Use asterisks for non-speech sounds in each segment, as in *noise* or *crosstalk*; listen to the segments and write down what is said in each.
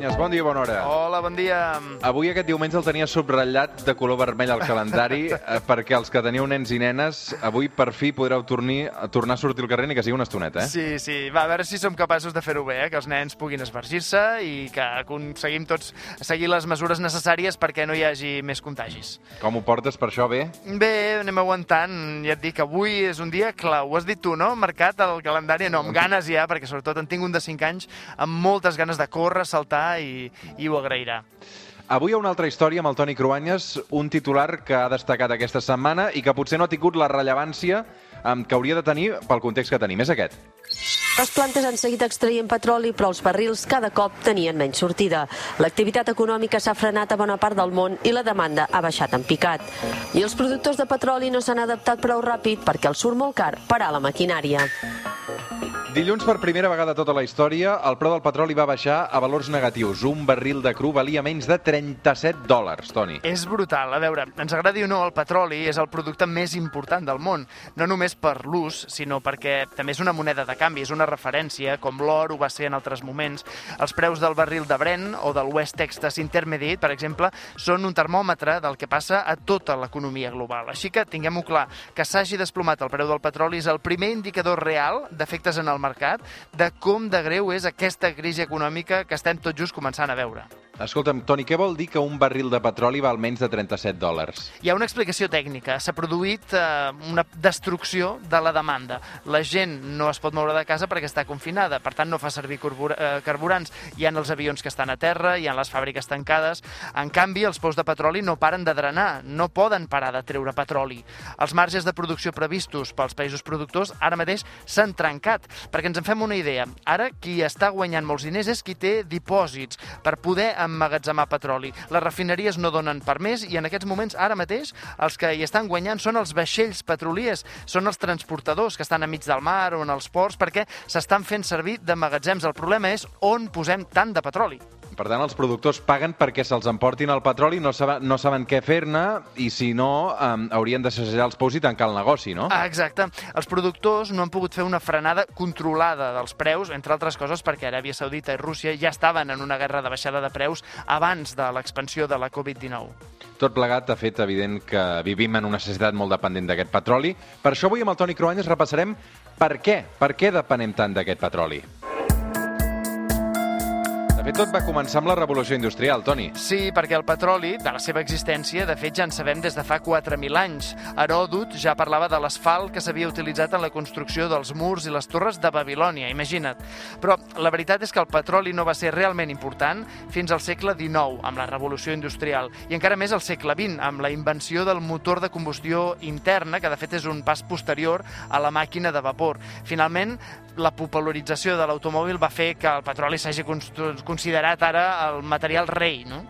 Cruanyes, bon dia, bona hora. Hola, bon dia. Avui aquest diumenge el tenia subratllat de color vermell al calendari *laughs* eh, perquè els que teniu nens i nenes avui per fi podreu tornir, tornar a sortir al carrer ni que sigui una estoneta, eh? Sí, sí. Va, a veure si som capaços de fer-ho bé, eh? que els nens puguin esvergir-se i que aconseguim tots seguir les mesures necessàries perquè no hi hagi més contagis. Com ho portes per això, bé? Bé, anem aguantant. Ja et dic, avui és un dia clau. Ho has dit tu, no? Marcat el calendari, no, amb ganes ja, perquè sobretot en tinc un de 5 anys amb moltes ganes de córrer, saltar i, i ho agrairà. Avui hi ha una altra història amb el Toni Cruanyes, un titular que ha destacat aquesta setmana i que potser no ha tingut la rellevància que hauria de tenir pel context que tenim. És aquest. Les plantes han seguit extraient petroli, però els barrils cada cop tenien menys sortida. L'activitat econòmica s'ha frenat a bona part del món i la demanda ha baixat en picat. I els productors de petroli no s'han adaptat prou ràpid perquè els surt molt car parar la maquinària. Dilluns, per primera vegada a tota la història, el preu del petroli va baixar a valors negatius. Un barril de cru valia menys de 37 dòlars, Toni. És brutal. A veure, ens agradi o no, el petroli és el producte més important del món. No només per l'ús, sinó perquè també és una moneda de canvi, és una referència, com l'or ho va ser en altres moments. Els preus del barril de Brent o del West Texas Intermediate, per exemple, són un termòmetre del que passa a tota l'economia global. Així que tinguem-ho clar, que s'hagi desplomat el preu del petroli és el primer indicador real d'efectes en el mercat de com de greu és aquesta crisi econòmica que estem tot just començant a veure. Escolta'm, Toni, què vol dir que un barril de petroli val menys de 37 dòlars? Hi ha una explicació tècnica. S'ha produït eh, una destrucció de la demanda. La gent no es pot moure de casa perquè està confinada, per tant no fa servir eh, carburants. Hi ha els avions que estan a terra, hi ha les fàbriques tancades. En canvi, els pous de petroli no paren de drenar, no poden parar de treure petroli. Els marges de producció previstos pels països productors ara mateix s'han trencat. Perquè ens en fem una idea. Ara qui està guanyant molts diners és qui té dipòsits per poder emmagatzemar petroli. Les refineries no donen per més i en aquests moments, ara mateix, els que hi estan guanyant són els vaixells petroliers, són els transportadors que estan enmig del mar o en els ports perquè s'estan fent servir de magatzems. El problema és on posem tant de petroli. Per tant, els productors paguen perquè se'ls emportin el petroli, no saben, no saben què fer-ne i, si no, um, haurien de sassejar els pous i tancar el negoci, no? Ah, exacte. Els productors no han pogut fer una frenada controlada dels preus, entre altres coses perquè Aràbia Saudita i Rússia ja estaven en una guerra de baixada de preus abans de l'expansió de la Covid-19. Tot plegat ha fet evident que vivim en una societat molt dependent d'aquest petroli. Per això avui amb el Toni Cruanyes repassarem per què, per què depenem tant d'aquest petroli. De fet, tot va començar amb la revolució industrial, Toni. Sí, perquè el petroli, de la seva existència, de fet ja en sabem des de fa 4.000 anys. Heròdot ja parlava de l'asfalt que s'havia utilitzat en la construcció dels murs i les torres de Babilònia, imagina't. Però la veritat és que el petroli no va ser realment important fins al segle XIX, amb la revolució industrial, i encara més al segle XX, amb la invenció del motor de combustió interna, que de fet és un pas posterior a la màquina de vapor. Finalment, la popularització de l'automòbil va fer que el petroli s'hagi considerat ara el material rei, no?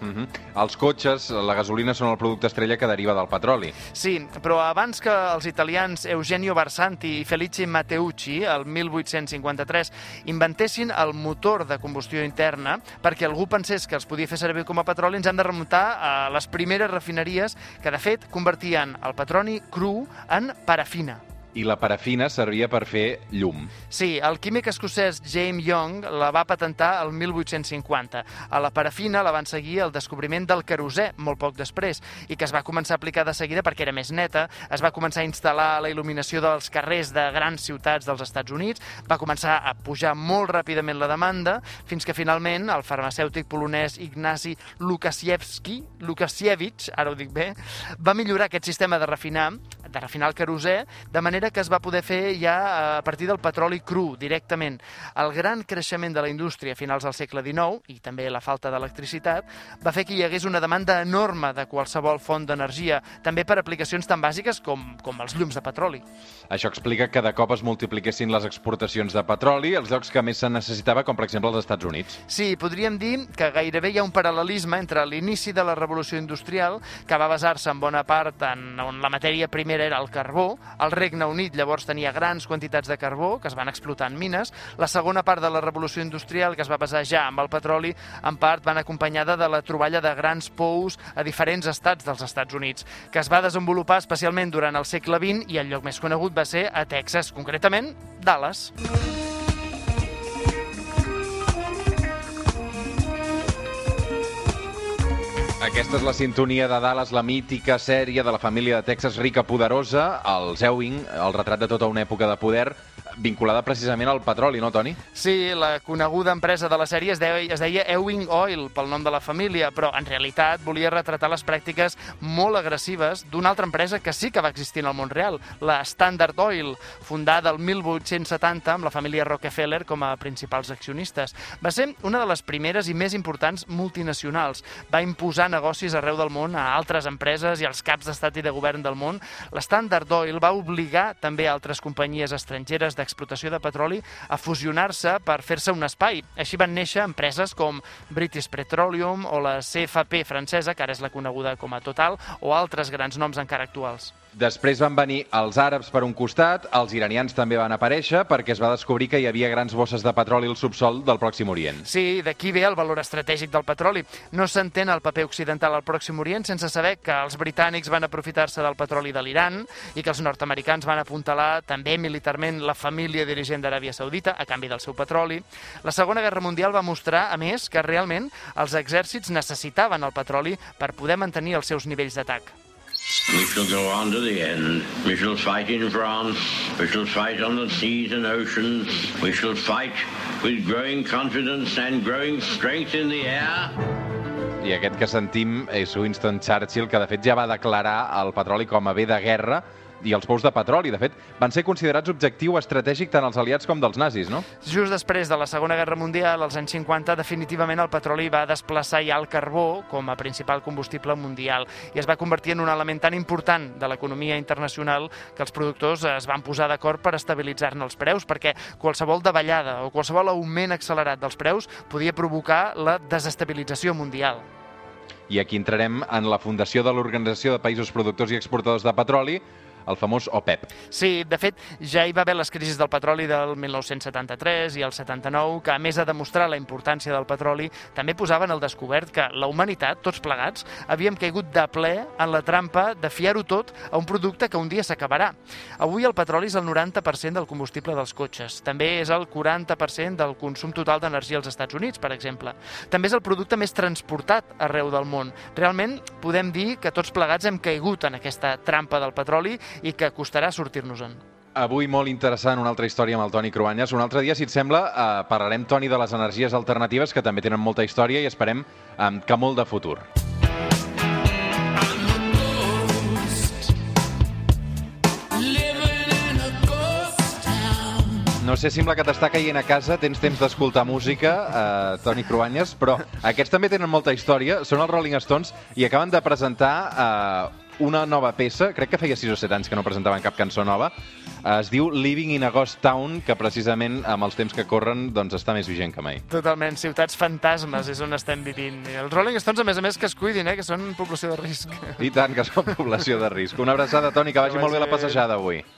Uh -huh. Els cotxes, la gasolina són el producte estrella que deriva del petroli. Sí, però abans que els italians Eugenio Barsanti i Felice Matteucci, el 1853, inventessin el motor de combustió interna, perquè algú pensés que els podia fer servir com a petroli, ens han de remuntar a les primeres refineries que, de fet, convertien el petroni cru en parafina i la parafina servia per fer llum. Sí, el químic escocès James Young la va patentar el 1850. A la parafina la van seguir el descobriment del querosè molt poc després i que es va començar a aplicar de seguida perquè era més neta, es va començar a instal·lar la il·luminació dels carrers de grans ciutats dels Estats Units, va començar a pujar molt ràpidament la demanda fins que finalment el farmacèutic polonès Ignasi Lukasiewski, Lukasiewicz, ara ho dic bé, va millorar aquest sistema de refinar de refinar el querosè, de manera que es va poder fer ja a partir del petroli cru, directament. El gran creixement de la indústria a finals del segle XIX, i també la falta d'electricitat, va fer que hi hagués una demanda enorme de qualsevol font d'energia, també per aplicacions tan bàsiques com, com els llums de petroli. Això explica que de cop es multipliquessin les exportacions de petroli als llocs que més se necessitava, com per exemple els Estats Units. Sí, podríem dir que gairebé hi ha un paral·lelisme entre l'inici de la revolució industrial, que va basar-se en bona part en on la matèria primera era el carbó. El Regne Unit llavors tenia grans quantitats de carbó que es van explotar en mines. La segona part de la revolució industrial, que es va basar ja amb el petroli, en part van acompanyada de la troballa de grans pous a diferents estats dels Estats Units, que es va desenvolupar especialment durant el segle XX i el lloc més conegut va ser a Texas, concretament Dallas. Aquesta és la sintonia de Dallas, la mítica sèrie de la família de Texas rica poderosa, el Ewing, el retrat de tota una època de poder, vinculada precisament al petroli, no, Toni? Sí, la coneguda empresa de la sèrie es deia, es deia Ewing Oil, pel nom de la família, però en realitat volia retratar les pràctiques molt agressives d'una altra empresa que sí que va existir en el món real, la Standard Oil, fundada el 1870 amb la família Rockefeller com a principals accionistes. Va ser una de les primeres i més importants multinacionals. Va imposar negocis arreu del món a altres empreses i als caps d'estat i de govern del món. La Standard Oil va obligar també altres companyies estrangeres d'explotació de petroli a fusionar-se per fer-se un espai. Així van néixer empreses com British Petroleum o la CFP francesa, que ara és la coneguda com a Total, o altres grans noms encara actuals. Després van venir els àrabs per un costat, els iranians també van aparèixer perquè es va descobrir que hi havia grans bosses de petroli al subsol del Pròxim Orient. Sí, d'aquí ve el valor estratègic del petroli. No s'entén el paper occidental al Pròxim Orient sense saber que els britànics van aprofitar-se del petroli de l'Iran i que els nord-americans van apuntalar també militarment la família dirigent d'Aràbia Saudita a canvi del seu petroli. La Segona Guerra Mundial va mostrar, a més, que realment els exèrcits necessitaven el petroli per poder mantenir els seus nivells d'atac. We shall go on to the end. We shall fight in France. We shall fight on the seas and oceans. We shall fight with growing confidence and growing strength in the air. I aquest que sentim és Winston Churchill, que de fet ja va declarar el petroli com a bé de guerra i els pous de petroli. De fet, van ser considerats objectiu estratègic tant als aliats com dels nazis, no? Just després de la Segona Guerra Mundial, als anys 50, definitivament el petroli va desplaçar ja el carbó com a principal combustible mundial i es va convertir en un element tan important de l'economia internacional que els productors es van posar d'acord per estabilitzar-ne els preus, perquè qualsevol davallada o qualsevol augment accelerat dels preus podia provocar la desestabilització mundial. I aquí entrarem en la fundació de l'Organització de Països Productors i Exportadors de Petroli, el famós OPEP. Sí, de fet, ja hi va haver les crisis del petroli del 1973 i el 79, que a més de demostrar la importància del petroli, també posaven al descobert que la humanitat, tots plegats, havíem caigut de ple en la trampa de fiar-ho tot a un producte que un dia s'acabarà. Avui el petroli és el 90% del combustible dels cotxes. També és el 40% del consum total d'energia als Estats Units, per exemple. També és el producte més transportat arreu del món. Realment, podem dir que tots plegats hem caigut en aquesta trampa del petroli i que costarà sortir-nos-en. Avui molt interessant, una altra història amb el Toni Cruanyes. Un altre dia, si et sembla, eh, parlarem, Toni, de les energies alternatives, que també tenen molta història i esperem eh, que molt de futur. No sé, sembla que t'està caient a casa, tens temps d'escoltar música, eh, Toni Cruanyes, però aquests també tenen molta història, són els Rolling Stones i acaben de presentar eh, una nova peça, crec que feia 6 o 7 anys que no presentaven cap cançó nova, es diu Living in a Ghost Town, que precisament amb els temps que corren doncs està més vigent que mai. Totalment, ciutats fantasmes és on estem vivint. I els Rolling Stones, a més a més, que es cuidin, eh, que són població de risc. I tant, que són població de risc. Una abraçada, Toni, que vagi Que molt bé la vagi passejada avui.